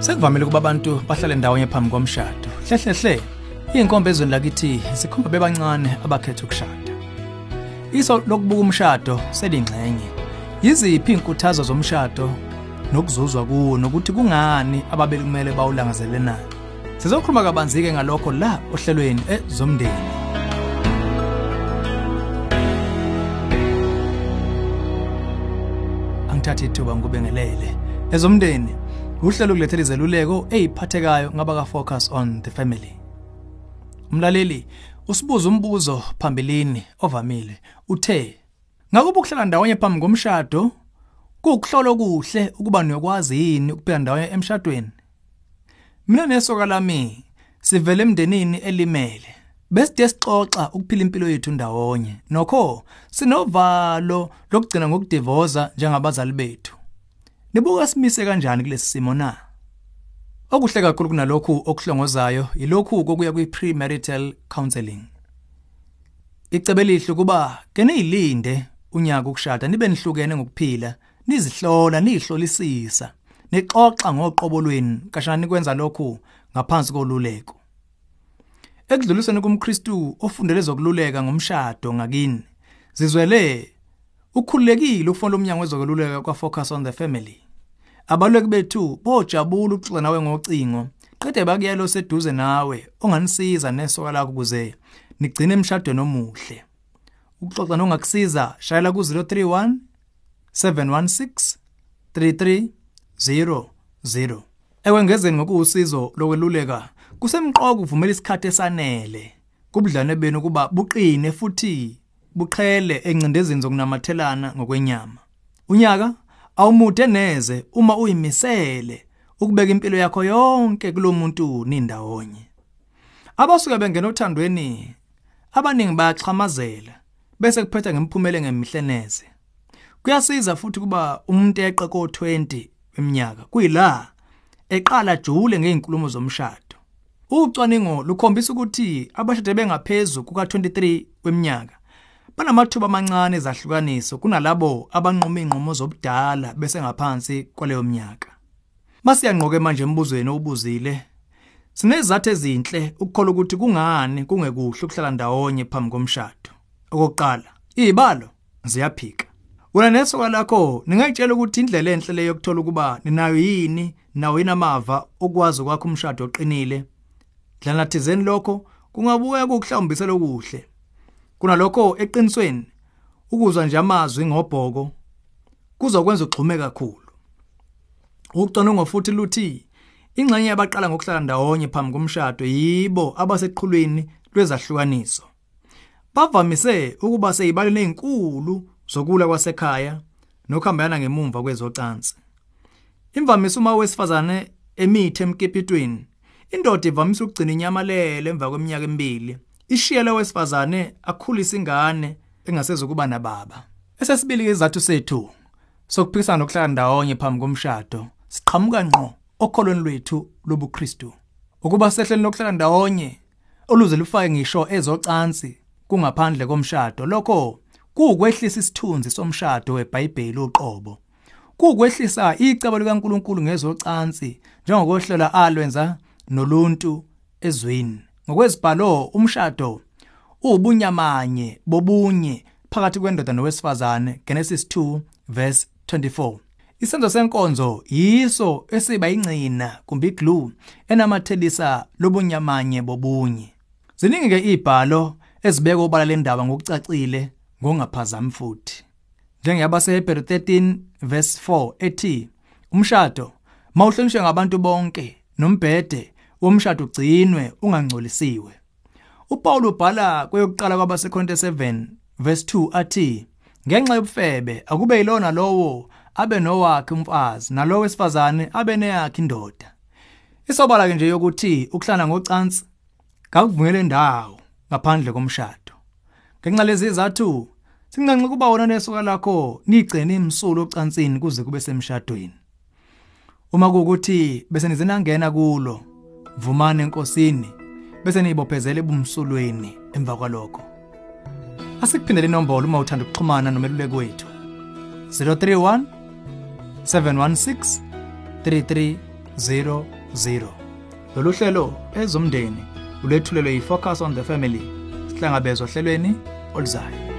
Sekuvamile kuba abantu bahlale ndawonye phambi komshado. Hlehlehle, inkombe ezweni lakithi sikhomba bebancane abakhetha ukushada. Iso lokubuka umshado selingxenye. Yiziphi inkuthazo zomshado nokuzuzwa kuwo nokuthi kungani ababeli kumele bawulangazele na? Sizokhuluma kabanzi ke ngalokho la ohlelweni ezomndeni. Angithathe ithuba ngikubengelele. Ezomndeni uhlelo kulethela izeluleko eziphathekayo ngabaka focus on the family. Umlaleli usibuza umbuzo phambilini ovamile uthe ngakuba ukuhlala ndawonye phambi komshado kukuhlola okuhle ukuba niyokwazi yini ukuphila ndawonye emshadweni. Mina nesoka lami sivele emndenini elimele. Beside sixoxa ukuphila impilo yethu ndawonye. Nokho sinovalo lokugcina ngokudivoza njengabazali bethu. Nibuka simise kanjani kulesi simo na? Okuhle kakhulu kunalokhu okuhlongozayo yilokhu kokuya kwi-premarital counseling. Icebe lihle kuba ke niyilinde unyaka ukushada nibe nihlukene ngokuphila, nizihlola, nihlolisisa, nixoxa ngoqobo lweni, kashani kwenza lokhu ngaphansi koluleko. Ekudlulisweni kumKristu ofundele zokululeka ngomshado ngakini, zizwele ukhululekile ukufona umnyango wezokululeka kwa focus on the family. Abaluleki bethu bojabula ukuxoxa nawe ngocingo. Qede bakuyelo seduze nawe onganisiza nesoka lakho kuze nigcine emshadweni omuhle. Ukuxoxa nongakusiza shayela ku 031 716 3300. Ekwengezeni ngokuusizo lokweluleka kusemqoka ukuvumela isikhathi esanele kubudlane benu kuba buqine futhi buqhele encindezini zokunamathelana ngokwenyama. Unyaka awumude neze uma uyimisele ukubeka impilo yakho yonke kulomuntu nindawonye. Abasuke bengena othandweni abaningi bayaxhamazela bese kuphetha ngemiphumela ngemihleneze. Kuyasiza futhi kuba umuntu eqe ko 20 eminyaka kuyila eqala jule ngeinkulumo zomshado. Ucwaningo lukhombisa ukuthi abashade bengaphezulu kuka 23 weminyaka banamathuba amancane ezahlukaniso kunalabo abanqoma ingqomo zobudala bese ngaphansi kwaleyo minyaka. Masiyanqoke manje embuzweni obuzile. Sinezathu ezinhle ukukholwa ukuthi kungani kungekuhle ukuhlala ndawonye phambi komshado. Okokuqala, izibalo ziyaphika. Wena nesoka lakho ningayitshela ukuthi indlela enhle leyo yokuthola ukuba ninayo yini nawo yinamava okwazi kwakho umshado oqinile. Dlana thizeni lokho kungabuya kukuhlawumbisela okuhle. Kunalokho eqinisweni ukuzwa nje amazwi ngobhoko kuzokwenza ugxume kakhulu. Ukucwaningo futhi luthi ingxenye yabaqala ngokuhlala ndawonye phambi komshado yibo abaseqhulwini lwezahlukaniso. Bavamise ukuba seyibaleni ezinkulu zokula kwasekhaya nokuhambana ngemumva kwezocansi. Imvamisa uma wesifazane emithe emkepitweni indoda ivamise ukugcina inyamalele emva kweminyaka emibili. Ishiyela wesifazane akhulisa ingane engasezokuba nababa. Esesibili izathu sethu sokuphikisana nokuhlala ndawonye phambi komshado siqhamuka ngqo okholweni lwethu lobuKristu. Ukuba sehleli lokuhlala ndawonye oluze lufake ngisho ezocansi kungaphandle komshado. Lokho kuukwehlisa isithunzi somshado weBhayibheli uqobo. Kuukwehlisa icebo likaNkuluNkulu ngezocansi njengokuhlela alwenza noluntu ezweni. Ngokwezibhalo umshado ubunyamanye bobunye phakathi kwendoda nowesifazane Genesis 2 verse 24 Isenzo senkonzo yiso esiba ingcina kumbe iglue enamathelisa lobunyamanye bobunye. Ziningi ke ibhalo ezibeka obala lendaba ngokucacile ngokungaphazami futhi. Njengeyabase Hebrew 13 verse 4 ethi umshado mawuhlonishwe ngabantu bonke nombhede womshado ugcinwe ungangcolisiwe. uPaul ubhala kweyokuqala kwabaseKorinte 7 verse 2 athi ngenxa yobufebe akube yilona lowo abe nowakhe umfazi nalowo wesifazane abe neyakhe indoda. Isobala ke nje yokuthi ukuhlala ngocansi kakuvungele indawo ngaphandle komshado. Ngenxa lezi izathu sincanca kuba wona nesoka lakho nigcene imsulo ocansini kuze kube semshadweni. Uma kuukuthi bese nizenangena kulo vumani enkosini bese niyibophezela ebumsulweni emva kwalokho. Asikuphindele inombolo uma uthanda ukuxhumana nomeluleki wethu. 031 716 33 lolu hlelo ezomndeni ulethulelwe yi-focus on the family sihlangabezwa ohlelweni oluzayo